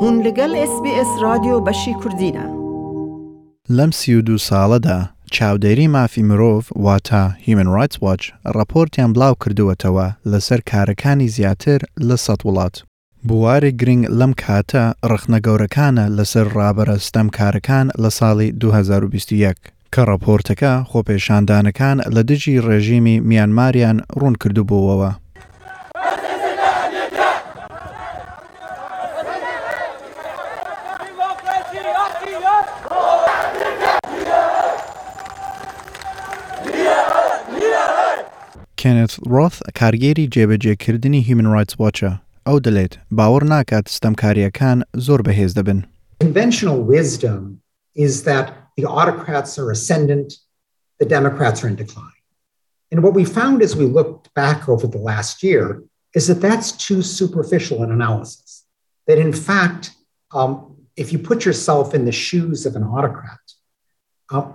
هون لەگەل ئێس بی ئێس رادیۆ بەشی کوردینە. لەم سی و دوو ساڵەدا چاودێری مافی مرۆڤ واتە Human Rights Watch ڕاپۆرتیان بڵاوکردووەتەوە لەسەر کارەکانی زیاتر لە سەد وڵات. بوارێک گرنگ لەم کاتە ڕەخنە گەورەکانە لەسەر ڕابەرە ستەمکارەکان لە ساڵی دوو هەزار و بیست و یەک. کە ڕاپۆرتەکە خۆپێشاندانەکان لە دژی ڕێژیمی میانماریان ڕوون کردبووەوە. کێنث ڕۆث، کارگێری جێبەجێکردنی هیومن ڕایتس واچە، ئەو دەلێت، باوەڕ ناکات ستەمکارییەکان زۆر بەهێز دەبن. Conventional wisdom is that the autocrats are ascendant, the Democrats are in decline. And what we found as we looked back over the last year is that that's too superficial an analysis. That in fact, um, if you put yourself in the shoes of an autocrat, um,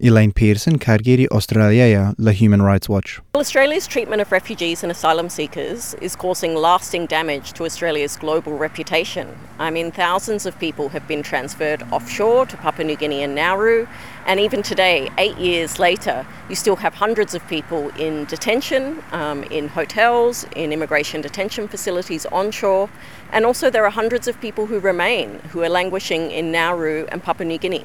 Elaine Pearson, کارگیری Australia, la Human Rights Watch. Well, Australia's treatment of refugees and asylum seekers is causing lasting damage to Australia's global reputation. I mean, thousands of people have been transferred offshore to Papua New Guinea and Nauru, and even today, eight years later, you still have hundreds of people in detention, um, in hotels, in immigration detention facilities onshore, and also there are hundreds of people who remain who are languishing in Nauru and Papua New Guinea.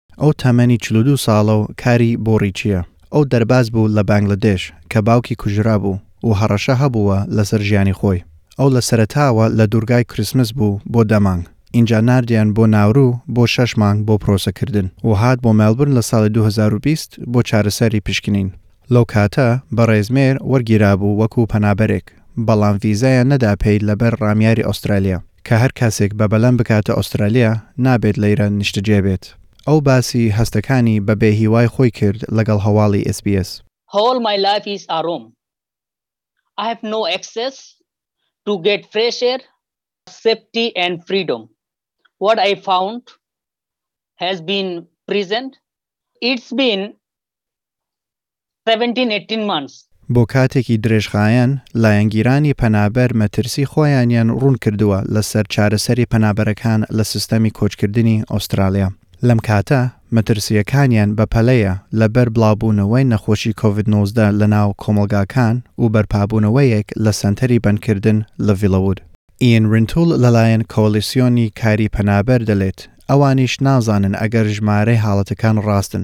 ئەو تەمەنی چل و دوو ساڵە و کاری بۆڕیچییە. ئەو دەرباز بوو لە بانگلدێش کە باوکی کوژرابوو و هەڕەشە هەبووە لەسەر ژیانی خۆی. ئەو لە سەرەتاوە لە دوورگای کریسمس بوو بۆ دە مانگ، ئینجا ناردیان بۆ ناورو بۆ شەش مانگ بۆ پرۆسەکردن و هات بۆ مێلبورن لە ساڵی دوو هەزار و بیست بۆ چارەسەری پشکنین. لەوکاتە بەڕێز مێر وەرگیرابوو وەکو پەنابەرێک بەڵام ڤیزایان نەدا پێی لەبەر ڕامیاری ئۆسترالیا کە هەر کەسێک بە بەلەم بکاتە ئۆسترالیا نابێت لەیرە نیشتجێ بێت ئەو باسی هەستەکانی بە بێ هیوای خۆی کرد لەگەڵ هەواڵی ئێس بی ئێس. هۆل مای لایف ئیز ئا ڕووم ئای هاڤ نۆ ئەکسێس تو گێت فرێش ئێر سێفتی ئێن فریدۆم وات ئای فاوند هاز بین پریزێنت ئیتس بین بۆ کاتێکی درێژخایەن لایەنگیرانی پەنابەر مەترسی خۆیانیان ڕوون کردووە لەسەر چارەسەری پەنابەرەکان لە سیستەمی کۆچکردنی ئوسترالیا، لەم کاتە مەترسییەکانیان بەپەلەیە لەبەر بڵاوبوونەوەی نەخۆشی کۆڤید نۆزدە لەناو کۆمەڵگاکان و بەرپابوونەوەیەک لە سەنتەری بەندکردن لە ڤیلەوود. ئیین رینتول لەلایەن کۆلیسیۆنی کاری پەنابەر دەلێت، ئەوانیش نازانن ئەگەر ژمارەی حاڵەتەکان ڕاستن،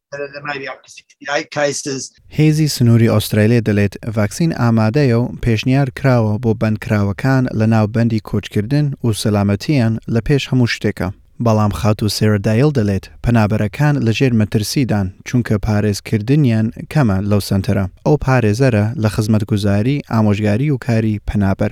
هێزی سنووری ئوسترالیا دەلێت ڤاکسین ئامادەیە و پێشنیار کراوە بۆ بەندکراوەکان لە ناو بەندی کۆچکردن و سەلامەتییان لە پێش هەموو شتێکە، بەڵام خاتوو سێرا دایل دەلێت پەنابەرەکان لە ژێر مەترسیدان چونکە پارێزکردنیان کەمە لەو سەنتەرە، ئەو پارێزەرە لە خزمەتگوزاری، ئامۆژگاری و کاری پەنابەر.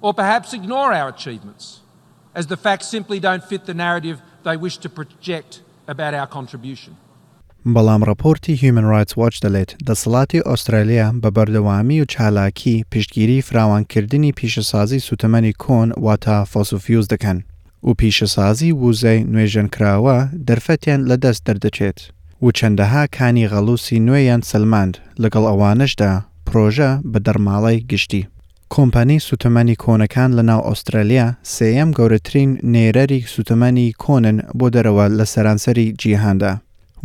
Or perhaps ignore our achievements as the facts simply don't fit the narrative they wish to project about our contribution. بەڵام ڕاپۆرتی هیومەن ڕایتس واچ دەڵێت، دەسەڵاتی ئوسترالیا بە بەردەوامی و چالاکی پشتگیری فراوانکردنی پیشەسازی سووتەمەنی کۆن واتە فۆسل فیوز دەکەن و پیشەسازی ووزەی نوێژەنکراوە دەرفەتیان لە دەست دەردەچێت و چەندەها کانی غەڵووسی نوێیان سەلماند لەگەڵ ئەوانەشدا پرۆژە بە دەڕماڵەی گشتی کۆمپانیی سووتەمەنی کۆنەکان لە ناو ئوسترالیا سێیەم گەورەترین نێرەری سووتەمەنی کۆنن بۆ دەرەوە لە سەرانسەری جیهاندا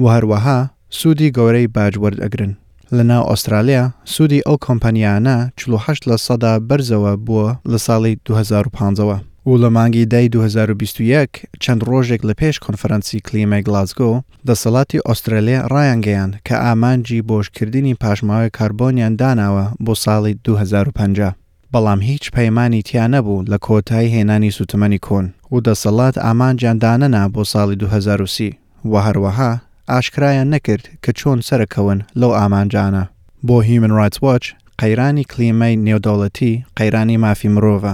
و هەروەها سوودی گەورەی باج وەردەگرن. لە ناو ئوسترالیا سوودی ئەو کۆمپانیانە چل و هەشت لە سەدا بەرزەوە بووە لە ساڵی دوو هەزار و پازدە وە. و لە مانگی دەی دوو هەزار و بیست و یەک چەند ڕۆژێک لە پێش کۆنفرەنسی کلیمای گلاسگۆ دەسەڵاتی ئۆسترالیا ڕایانگەیاند کە ئامانجی بۆشکردنی پاشماوەی کاربۆنیان داناوە بۆ ساڵی دوو هەزار و پەنجا، بەڵام هیچ پەیمانی تیا نەبوو لە کۆتایی هێنانی سوتەمەنی کۆن و دەسەڵات ئامانجیان دانەنا بۆ ساڵی دوو هەزار و سی و هەروەها ئاشکرایان نەکرد کە چۆن سەرەکەون لەو ئامانجانە. بۆ هیومن ڕایتس واچ قەیرانی کلیمای نێودەوڵەتی قەیرانی مافی مرۆڤە.